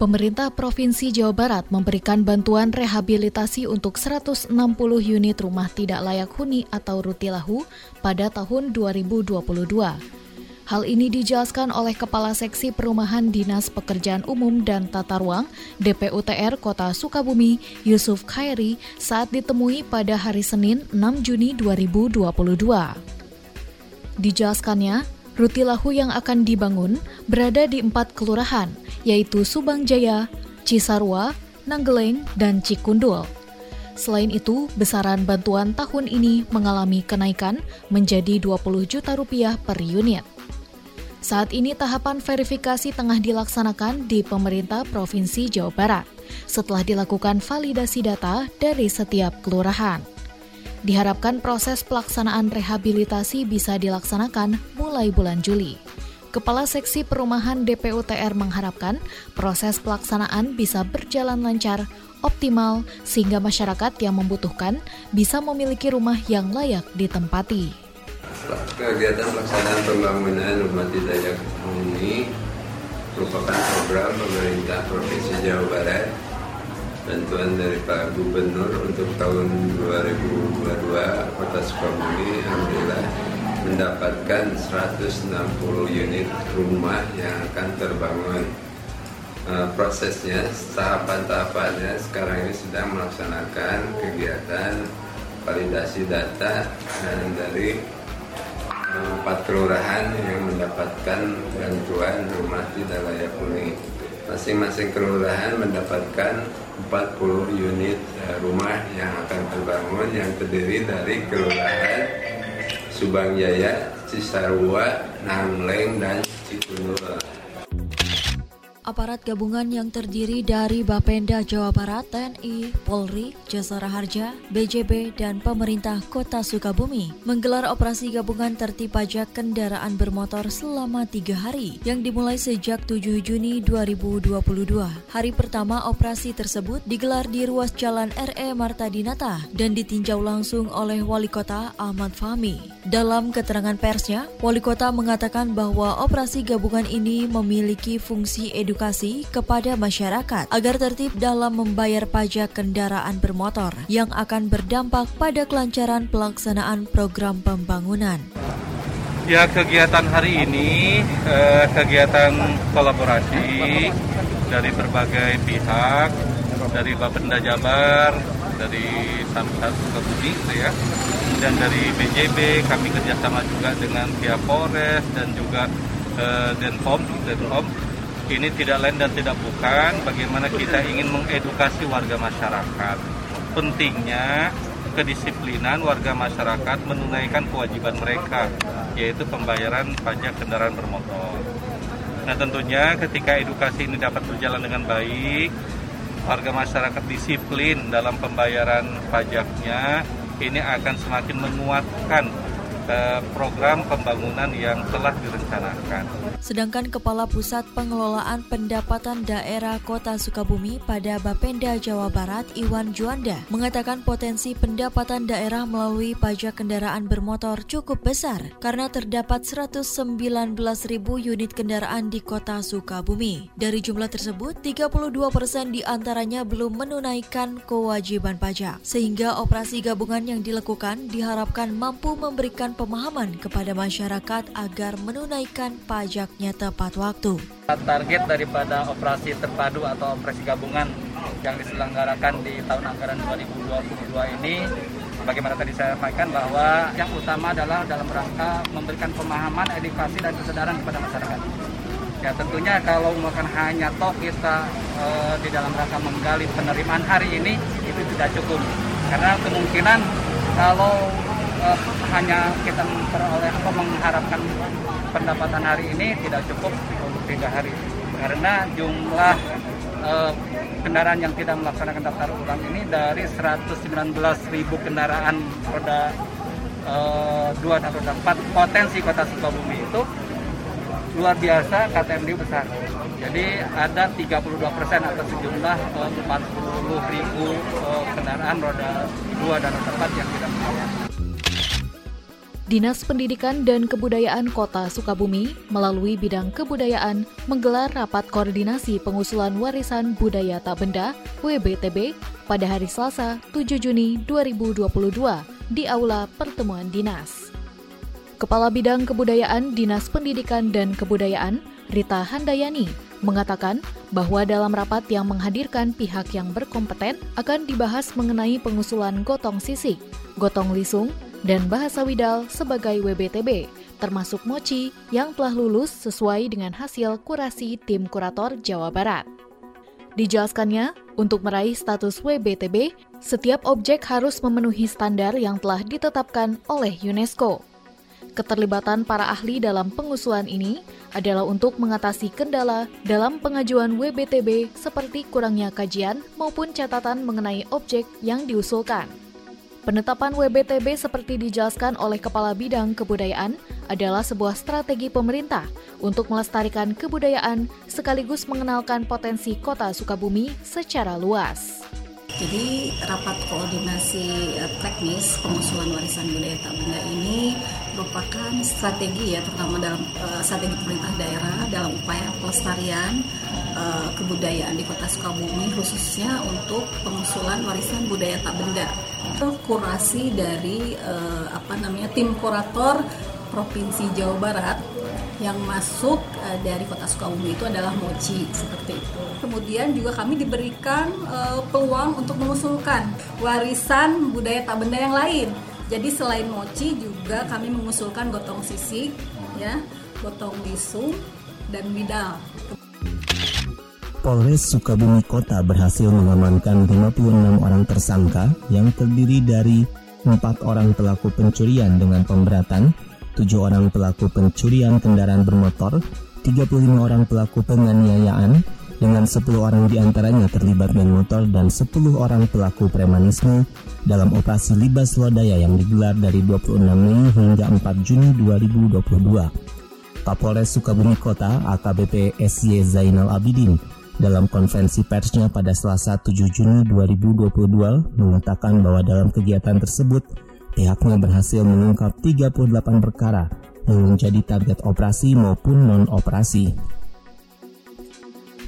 Pemerintah Provinsi Jawa Barat memberikan bantuan rehabilitasi untuk 160 unit rumah tidak layak huni atau rutilahu pada tahun 2022. Hal ini dijelaskan oleh Kepala Seksi Perumahan Dinas Pekerjaan Umum dan Tata Ruang DPUTR Kota Sukabumi, Yusuf Khairi, saat ditemui pada hari Senin 6 Juni 2022. Dijelaskannya, Rutilahu yang akan dibangun berada di empat kelurahan, yaitu Subang Jaya, Cisarua, Nanggeleng, dan Cikundul. Selain itu, besaran bantuan tahun ini mengalami kenaikan menjadi 20 juta rupiah per unit. Saat ini tahapan verifikasi tengah dilaksanakan di pemerintah Provinsi Jawa Barat setelah dilakukan validasi data dari setiap kelurahan. Diharapkan proses pelaksanaan rehabilitasi bisa dilaksanakan mulai bulan Juli. Kepala Seksi Perumahan DPUTR mengharapkan proses pelaksanaan bisa berjalan lancar, optimal, sehingga masyarakat yang membutuhkan bisa memiliki rumah yang layak ditempati. Kegiatan pelaksanaan pembangunan rumah tidak huni merupakan program pemerintah Provinsi Jawa Barat bantuan dari Pak Gubernur untuk tahun 2022 Kota Sukabumi Alhamdulillah mendapatkan 160 unit rumah yang akan terbangun. Uh, prosesnya tahapan-tahapannya sekarang ini sedang melaksanakan kegiatan validasi data dan dari uh, empat kelurahan yang mendapatkan bantuan rumah tidak layak huni masing-masing kelurahan mendapatkan 40 unit eh, rumah yang akan terbangun yang terdiri dari kelurahan Subang Jaya, Cisarua, Nangleng, dan Cikundul. Aparat gabungan yang terdiri dari Bapenda Jawa Barat, TNI, Polri, Jasara Harja, BJB, dan pemerintah kota Sukabumi menggelar operasi gabungan tertib pajak kendaraan bermotor selama tiga hari yang dimulai sejak 7 Juni 2022. Hari pertama operasi tersebut digelar di ruas jalan RE Marta Dinata dan ditinjau langsung oleh Wali Kota Ahmad Fahmi. Dalam keterangan persnya, Wali Kota mengatakan bahwa operasi gabungan ini memiliki fungsi edukasi kepada masyarakat agar tertib dalam membayar pajak kendaraan bermotor yang akan berdampak pada kelancaran pelaksanaan program pembangunan. Ya kegiatan hari ini eh, kegiatan kolaborasi dari berbagai pihak dari Bapenda Jabar, dari Samsat Sukabumi gitu ya, dan dari BJB kami kerjasama juga dengan pihak Polres dan juga eh, Denpom, Denpom ini tidak lain dan tidak bukan bagaimana kita ingin mengedukasi warga masyarakat. Pentingnya kedisiplinan warga masyarakat menunaikan kewajiban mereka, yaitu pembayaran pajak kendaraan bermotor. Nah tentunya ketika edukasi ini dapat berjalan dengan baik, warga masyarakat disiplin dalam pembayaran pajaknya, ini akan semakin menguatkan program pembangunan yang telah direncanakan. Sedangkan Kepala Pusat Pengelolaan Pendapatan Daerah Kota Sukabumi pada Bapenda Jawa Barat Iwan Juanda mengatakan potensi pendapatan daerah melalui pajak kendaraan bermotor cukup besar karena terdapat 119 ribu unit kendaraan di Kota Sukabumi. Dari jumlah tersebut, 32 persen di antaranya belum menunaikan kewajiban pajak, sehingga operasi gabungan yang dilakukan diharapkan mampu memberikan pemahaman kepada masyarakat agar menunaikan pajak masaknya tepat waktu. Target daripada operasi terpadu atau operasi gabungan yang diselenggarakan di tahun anggaran 2022 ini bagaimana tadi saya sampaikan bahwa yang utama adalah dalam rangka memberikan pemahaman, edukasi dan kesadaran kepada masyarakat. Ya tentunya kalau bukan hanya toh kita e, di dalam rangka menggali penerimaan hari ini itu tidak cukup karena kemungkinan kalau e, hanya kita memperoleh apa mengharapkan pendapatan hari ini tidak cukup untuk tiga hari karena jumlah uh, kendaraan yang tidak melaksanakan daftar ulang ini dari 119 ribu kendaraan roda uh, 2 dan roda 4 potensi kota Sukabumi itu luar biasa KTMD besar. Jadi ada 32 persen atau sejumlah uh, 40 ribu uh, kendaraan roda 2 dan roda 4 yang tidak melaksanakan. Dinas Pendidikan dan Kebudayaan Kota Sukabumi melalui bidang kebudayaan menggelar rapat koordinasi pengusulan warisan budaya tak benda WBTB pada hari Selasa 7 Juni 2022 di Aula Pertemuan Dinas. Kepala Bidang Kebudayaan Dinas Pendidikan dan Kebudayaan Rita Handayani mengatakan bahwa dalam rapat yang menghadirkan pihak yang berkompeten akan dibahas mengenai pengusulan gotong sisik, gotong lisung, dan bahasa Widal sebagai WBTB, termasuk Mochi yang telah lulus sesuai dengan hasil kurasi tim kurator Jawa Barat. Dijelaskannya, untuk meraih status WBTB, setiap objek harus memenuhi standar yang telah ditetapkan oleh UNESCO. Keterlibatan para ahli dalam pengusulan ini adalah untuk mengatasi kendala dalam pengajuan WBTB seperti kurangnya kajian maupun catatan mengenai objek yang diusulkan. Penetapan WBTB seperti dijelaskan oleh Kepala Bidang Kebudayaan adalah sebuah strategi pemerintah untuk melestarikan kebudayaan sekaligus mengenalkan potensi kota Sukabumi secara luas. Jadi rapat koordinasi uh, teknis pengusulan warisan budaya tak benda ini merupakan strategi ya terutama dalam uh, strategi pemerintah daerah dalam upaya pelestarian uh, kebudayaan di Kota Sukabumi khususnya untuk pengusulan warisan budaya tak benda. Kurasi dari apa namanya tim kurator Provinsi Jawa Barat yang masuk uh, dari Kota Sukabumi itu adalah Mochi seperti itu. Kemudian juga kami diberikan uh, peluang untuk mengusulkan warisan budaya tak benda yang lain. Jadi selain Mochi juga kami mengusulkan gotong sisik, ya, gotong lisung dan widal. Polres Sukabumi Kota berhasil mengamankan 56 orang tersangka yang terdiri dari empat orang pelaku pencurian dengan pemberatan, tujuh orang pelaku pencurian kendaraan bermotor, 35 orang pelaku penganiayaan, dengan 10 orang di antaranya terlibat geng motor dan 10 orang pelaku premanisme dalam operasi Libas Lodaya yang digelar dari 26 Mei hingga 4 Juni 2022. Kapolres Sukabumi Kota AKBP SY Zainal Abidin dalam konferensi persnya pada Selasa 7 Juni 2022 mengatakan bahwa dalam kegiatan tersebut pihaknya berhasil mengungkap 38 perkara yang menjadi target operasi maupun non-operasi.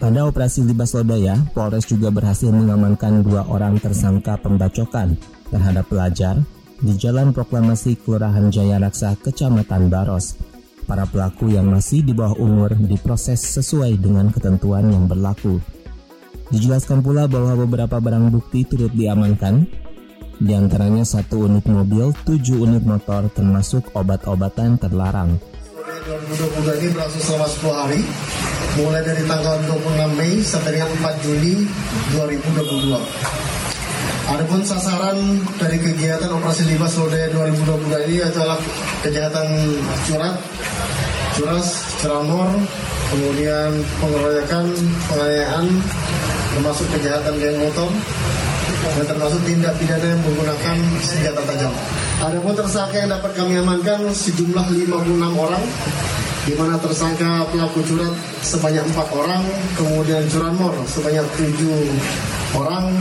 Pada operasi Libas Lodaya, Polres juga berhasil mengamankan dua orang tersangka pembacokan terhadap pelajar di Jalan Proklamasi Kelurahan Jaya Raksa, Kecamatan Baros para pelaku yang masih di bawah umur diproses sesuai dengan ketentuan yang berlaku. Dijelaskan pula bahwa beberapa barang bukti turut diamankan, di antaranya satu unit mobil, tujuh unit motor, termasuk obat-obatan terlarang. 2022 ini berlangsung selama 10 hari, mulai dari tanggal 26 Mei sampai dengan 4 Juli 2022. Adapun sasaran dari kegiatan operasi Libas Lodaya 2022 ini adalah kejahatan curat, curas, ceramor, kemudian pengeroyokan, penganiayaan, termasuk kejahatan geng motor, dan termasuk tindak pidana yang menggunakan senjata tajam. Adapun tersangka yang dapat kami amankan sejumlah 56 orang, di mana tersangka pelaku curat sebanyak empat orang, kemudian curanmor sebanyak tujuh orang,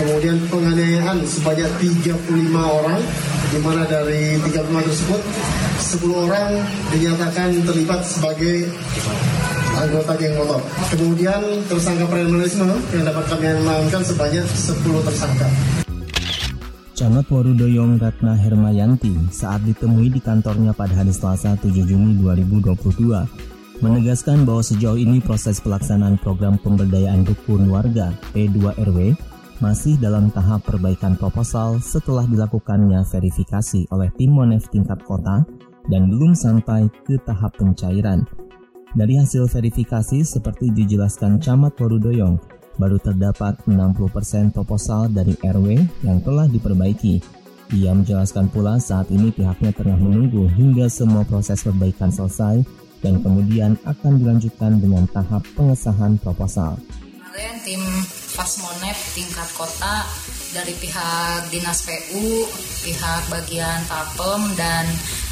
kemudian penganiayaan sebanyak 35 orang, di mana dari 35 tersebut 10 orang dinyatakan terlibat sebagai anggota geng motor. Kemudian tersangka premanisme yang dapat kami amankan sebanyak 10 tersangka. Camat Warudoyong Ratna Hermayanti saat ditemui di kantornya pada hari Selasa 7 Juni 2022 menegaskan bahwa sejauh ini proses pelaksanaan program pemberdayaan dukun warga P2RW masih dalam tahap perbaikan proposal setelah dilakukannya verifikasi oleh tim Monef tingkat kota dan belum sampai ke tahap pencairan. Dari hasil verifikasi seperti dijelaskan Camat Warudoyong, baru terdapat 60% proposal dari RW yang telah diperbaiki. Ia menjelaskan pula saat ini pihaknya tengah menunggu hingga semua proses perbaikan selesai dan kemudian akan dilanjutkan dengan tahap pengesahan proposal. Tim Fasmonep tingkat kota dari pihak Dinas PU, pihak bagian Tapem dan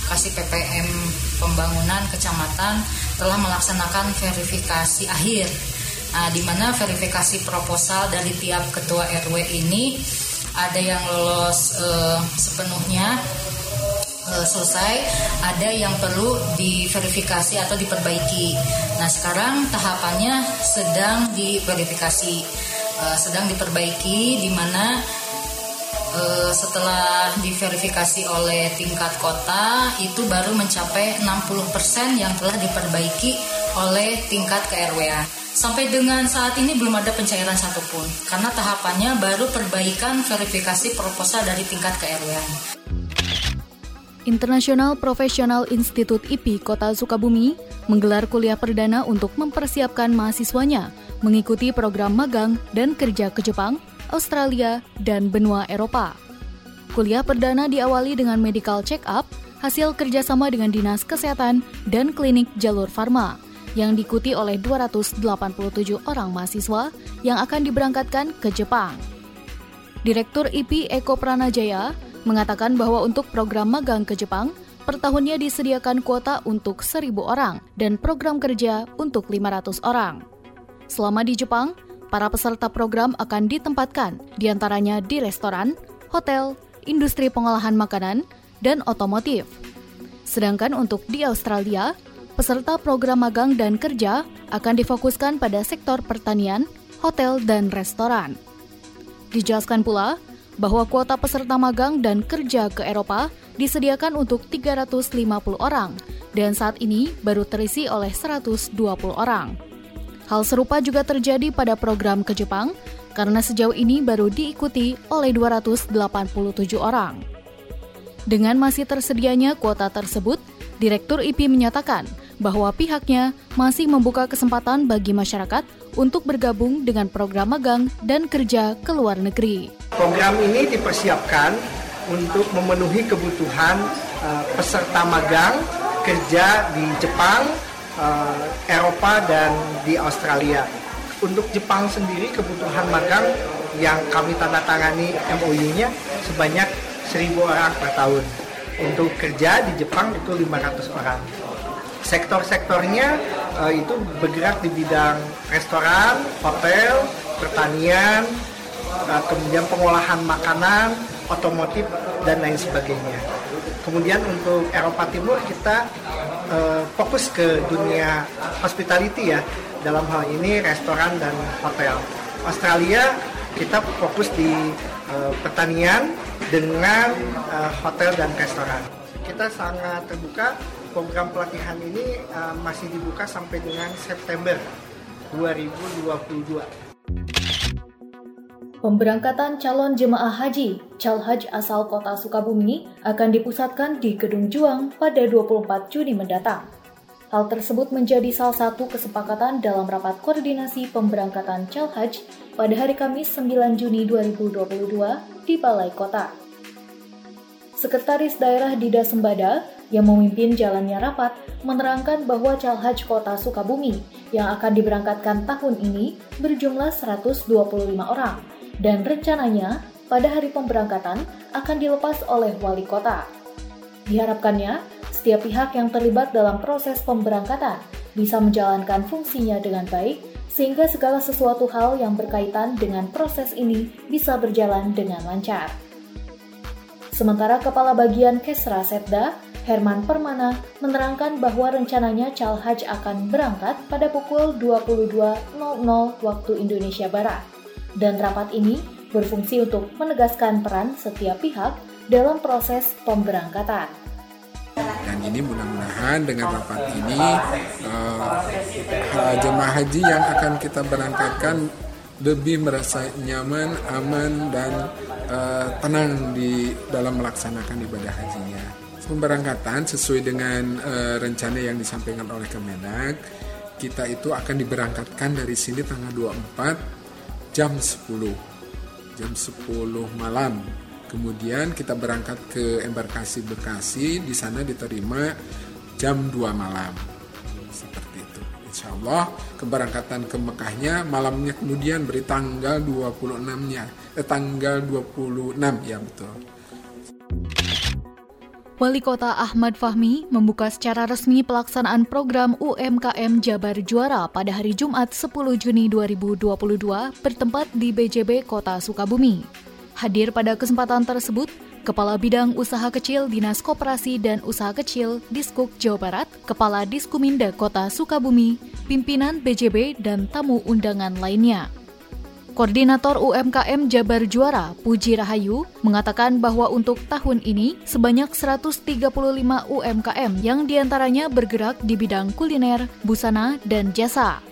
Kasih PPM Pembangunan Kecamatan telah melaksanakan verifikasi akhir. Nah, di mana verifikasi proposal dari tiap ketua RW ini ada yang lolos uh, sepenuhnya uh, selesai, ada yang perlu diverifikasi atau diperbaiki. Nah, sekarang tahapannya sedang diverifikasi, uh, sedang diperbaiki di mana uh, setelah diverifikasi oleh tingkat kota itu baru mencapai 60% yang telah diperbaiki oleh tingkat KRWA. Sampai dengan saat ini belum ada pencairan satupun karena tahapannya baru perbaikan verifikasi proposal dari tingkat KRWA. International Professional Institute IPI Kota Sukabumi menggelar kuliah perdana untuk mempersiapkan mahasiswanya mengikuti program magang dan kerja ke Jepang Australia, dan benua Eropa. Kuliah perdana diawali dengan medical check-up, hasil kerjasama dengan Dinas Kesehatan dan Klinik Jalur Farma, yang diikuti oleh 287 orang mahasiswa yang akan diberangkatkan ke Jepang. Direktur IP Eko Pranajaya mengatakan bahwa untuk program magang ke Jepang, per tahunnya disediakan kuota untuk 1.000 orang dan program kerja untuk 500 orang. Selama di Jepang, Para peserta program akan ditempatkan di antaranya di restoran, hotel, industri pengolahan makanan, dan otomotif. Sedangkan untuk di Australia, peserta program magang dan kerja akan difokuskan pada sektor pertanian, hotel, dan restoran. Dijelaskan pula bahwa kuota peserta magang dan kerja ke Eropa disediakan untuk 350 orang dan saat ini baru terisi oleh 120 orang. Hal serupa juga terjadi pada program ke Jepang karena sejauh ini baru diikuti oleh 287 orang. Dengan masih tersedianya kuota tersebut, Direktur IP menyatakan bahwa pihaknya masih membuka kesempatan bagi masyarakat untuk bergabung dengan program magang dan kerja ke luar negeri. Program ini dipersiapkan untuk memenuhi kebutuhan uh, peserta magang kerja di Jepang, uh, Eropa dan di Australia. Untuk Jepang sendiri kebutuhan magang yang kami tanda tangani MOU-nya sebanyak 1000 orang per tahun. Untuk kerja di Jepang itu 500 orang. Sektor-sektornya uh, itu bergerak di bidang restoran, hotel, pertanian, uh, kemudian pengolahan makanan, otomotif dan lain sebagainya. Kemudian untuk Eropa Timur kita uh, fokus ke dunia hospitality ya dalam hal ini restoran dan hotel. Australia kita fokus di uh, pertanian dengan uh, hotel dan restoran. Kita sangat terbuka program pelatihan ini uh, masih dibuka sampai dengan September 2022. Pemberangkatan calon jemaah haji Calhaj asal kota Sukabumi akan dipusatkan di Gedung Juang pada 24 Juni mendatang. Hal tersebut menjadi salah satu kesepakatan dalam rapat koordinasi pemberangkatan Calhaj pada hari Kamis 9 Juni 2022 di Balai Kota. Sekretaris Daerah Dida Sembada yang memimpin jalannya rapat menerangkan bahwa Calhaj Kota Sukabumi yang akan diberangkatkan tahun ini berjumlah 125 orang dan rencananya pada hari pemberangkatan akan dilepas oleh wali kota. Diharapkannya, setiap pihak yang terlibat dalam proses pemberangkatan bisa menjalankan fungsinya dengan baik sehingga segala sesuatu hal yang berkaitan dengan proses ini bisa berjalan dengan lancar. Sementara Kepala Bagian Kesra Setda, Herman Permana, menerangkan bahwa rencananya Calhaj akan berangkat pada pukul 22.00 waktu Indonesia Barat dan rapat ini berfungsi untuk menegaskan peran setiap pihak dalam proses pemberangkatan. Dan ini mudah-mudahan dengan rapat ini uh, jemaah haji yang akan kita berangkatkan lebih merasa nyaman, aman dan uh, tenang di dalam melaksanakan ibadah hajinya. Pemberangkatan sesuai dengan uh, rencana yang disampaikan oleh Kemenak, kita itu akan diberangkatkan dari sini tanggal 24 jam 10 jam 10 malam. Kemudian kita berangkat ke embarkasi Bekasi di sana diterima jam 2 malam. Seperti itu. Insya Allah keberangkatan ke Mekahnya malamnya kemudian beri tanggal 26-nya, eh, tanggal 26 ya betul. Wali Kota Ahmad Fahmi membuka secara resmi pelaksanaan program UMKM Jabar Juara pada hari Jumat 10 Juni 2022 bertempat di BJB Kota Sukabumi. Hadir pada kesempatan tersebut, Kepala Bidang Usaha Kecil Dinas Koperasi dan Usaha Kecil Diskuk Jawa Barat, Kepala Diskuminda Kota Sukabumi, pimpinan BJB, dan tamu undangan lainnya. Koordinator UMKM Jabar Juara, Puji Rahayu, mengatakan bahwa untuk tahun ini sebanyak 135 UMKM yang di antaranya bergerak di bidang kuliner, busana, dan jasa.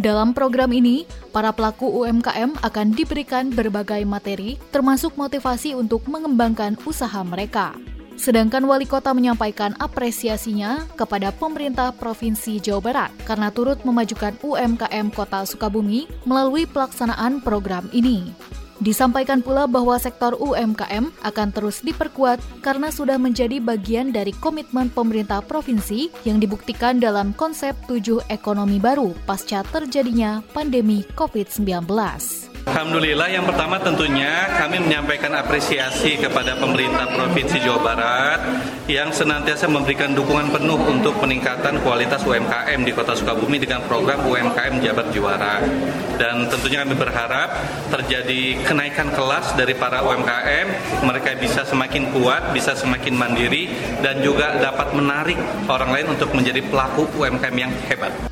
Dalam program ini, para pelaku UMKM akan diberikan berbagai materi, termasuk motivasi untuk mengembangkan usaha mereka. Sedangkan wali kota menyampaikan apresiasinya kepada pemerintah Provinsi Jawa Barat karena turut memajukan UMKM Kota Sukabumi melalui pelaksanaan program ini. Disampaikan pula bahwa sektor UMKM akan terus diperkuat karena sudah menjadi bagian dari komitmen pemerintah provinsi yang dibuktikan dalam konsep tujuh ekonomi baru pasca terjadinya pandemi COVID-19. Alhamdulillah yang pertama tentunya kami menyampaikan apresiasi kepada pemerintah Provinsi Jawa Barat yang senantiasa memberikan dukungan penuh untuk peningkatan kualitas UMKM di Kota Sukabumi dengan program UMKM Jabar Juara. Dan tentunya kami berharap terjadi kenaikan kelas dari para UMKM, mereka bisa semakin kuat, bisa semakin mandiri dan juga dapat menarik orang lain untuk menjadi pelaku UMKM yang hebat.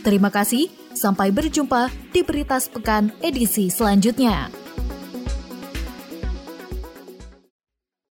Terima kasih, sampai berjumpa di Berita Sepekan edisi selanjutnya.